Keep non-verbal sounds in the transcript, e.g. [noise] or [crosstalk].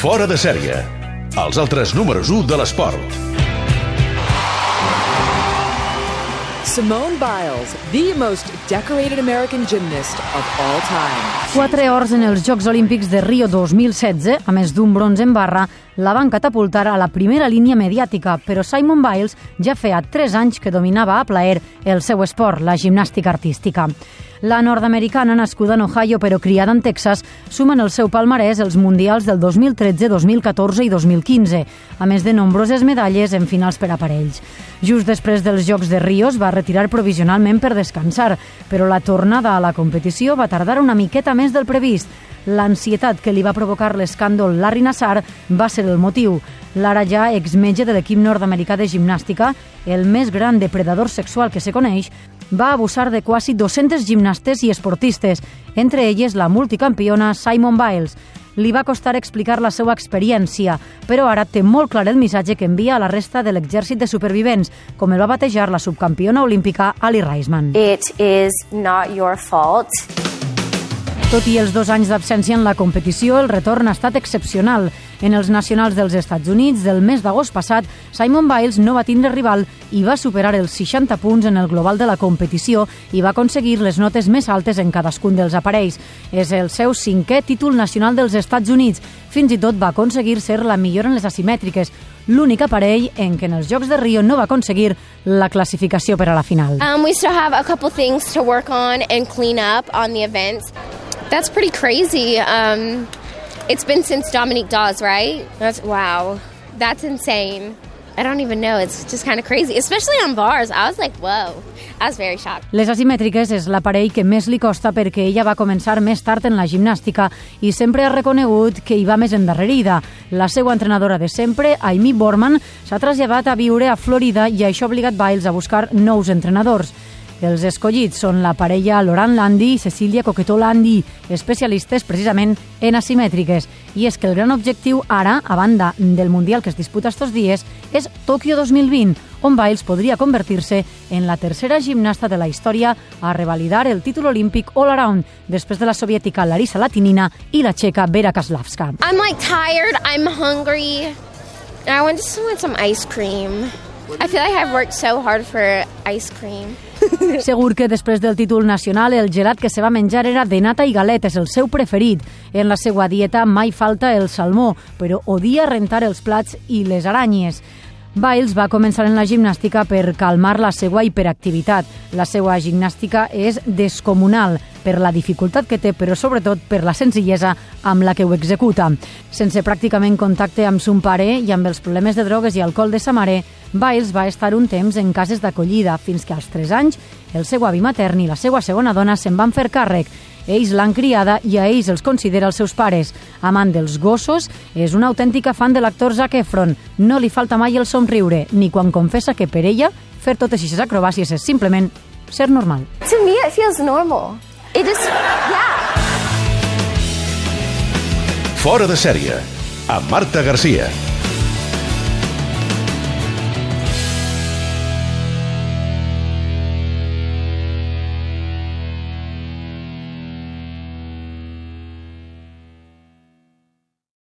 Fora de sèrie. Els altres números 1 de l'esport. Simone Biles, the most decorated American gymnast of all time. Quatre hores en els Jocs Olímpics de Rio 2016, a més d'un bronze en barra, la van catapultar a la primera línia mediàtica, però Simon Biles ja feia 3 anys que dominava a plaer el seu esport, la gimnàstica artística. La nord-americana, nascuda en Ohio però criada en Texas, suma en el seu palmarès els mundials del 2013, 2014 i 2015, a més de nombroses medalles en finals per aparells. Just després dels Jocs de Rio es va retirar provisionalment per descansar, però la tornada a la competició va tardar una miqueta més del previst. L'ansietat que li va provocar l'escàndol Larry Nassar va ser el motiu. L'ara ja exmetge de l'equip nord-americà de gimnàstica, el més gran depredador sexual que se coneix, va abusar de quasi 200 gimnastes i esportistes, entre elles la multicampiona Simon Biles. Li va costar explicar la seva experiència, però ara té molt clar el missatge que envia a la resta de l'exèrcit de supervivents, com el va batejar la subcampiona olímpica Ali Reisman. It is not your fault. Tot i els dos anys d'absència en la competició, el retorn ha estat excepcional. En els nacionals dels Estats Units del mes d'agost passat, Simon Biles no va tindre rival i va superar els 60 punts en el global de la competició i va aconseguir les notes més altes en cadascun dels aparells. És el seu cinquè títol nacional dels Estats Units. Fins i tot va aconseguir ser la millor en les asimètriques, l'únic aparell en què en els Jocs de Rio no va aconseguir la classificació per a la final. Um, we still have a couple things to work on and clean up on the events. That's pretty crazy. Um, it's been since Dominique Dawes, right? That's wow. That's insane. I don't even know. It's just kind of crazy, especially on bars. I was like, whoa. I was very shocked. Les asimètriques és l'aparell que més li costa perquè ella va començar més tard en la gimnàstica i sempre ha reconegut que hi va més endarrerida. La seva entrenadora de sempre, Amy Borman, s'ha traslladat a viure a Florida i això ha obligat Biles a buscar nous entrenadors. Els escollits són la parella Laurent Landi i Cecilia Coquetó Landi, especialistes precisament en asimètriques. I és que el gran objectiu ara, a banda del Mundial que es disputa estos dies, és Tòquio 2020, on Biles podria convertir-se en la tercera gimnasta de la història a revalidar el títol olímpic all-around, després de la soviètica Larisa Latinina i la txeca Vera Kaslavska. I'm like tired. I'm hungry. I want just want some ice cream. I feel like I've worked so hard for ice cream. [laughs] Segur que després del títol nacional el gelat que se va menjar era de nata i galetes, el seu preferit. En la seva dieta mai falta el salmó, però odia rentar els plats i les aranyes. Biles va començar en la gimnàstica per calmar la seva hiperactivitat. La seva gimnàstica és descomunal per la dificultat que té, però sobretot per la senzillesa amb la que ho executa. Sense pràcticament contacte amb son pare i amb els problemes de drogues i alcohol de sa mare, Biles va estar un temps en cases d'acollida fins que als 3 anys el seu avi matern i la seva segona dona se'n van fer càrrec ells l'han criada i a ells els considera els seus pares. Amant dels gossos, és una autèntica fan de l'actor Zac Efron. No li falta mai el somriure, ni quan confessa que per ella fer totes aquestes acrobàcies és simplement ser normal. To me, it feels normal. It just, yeah. Fora de sèrie. Amb Marta Garcia.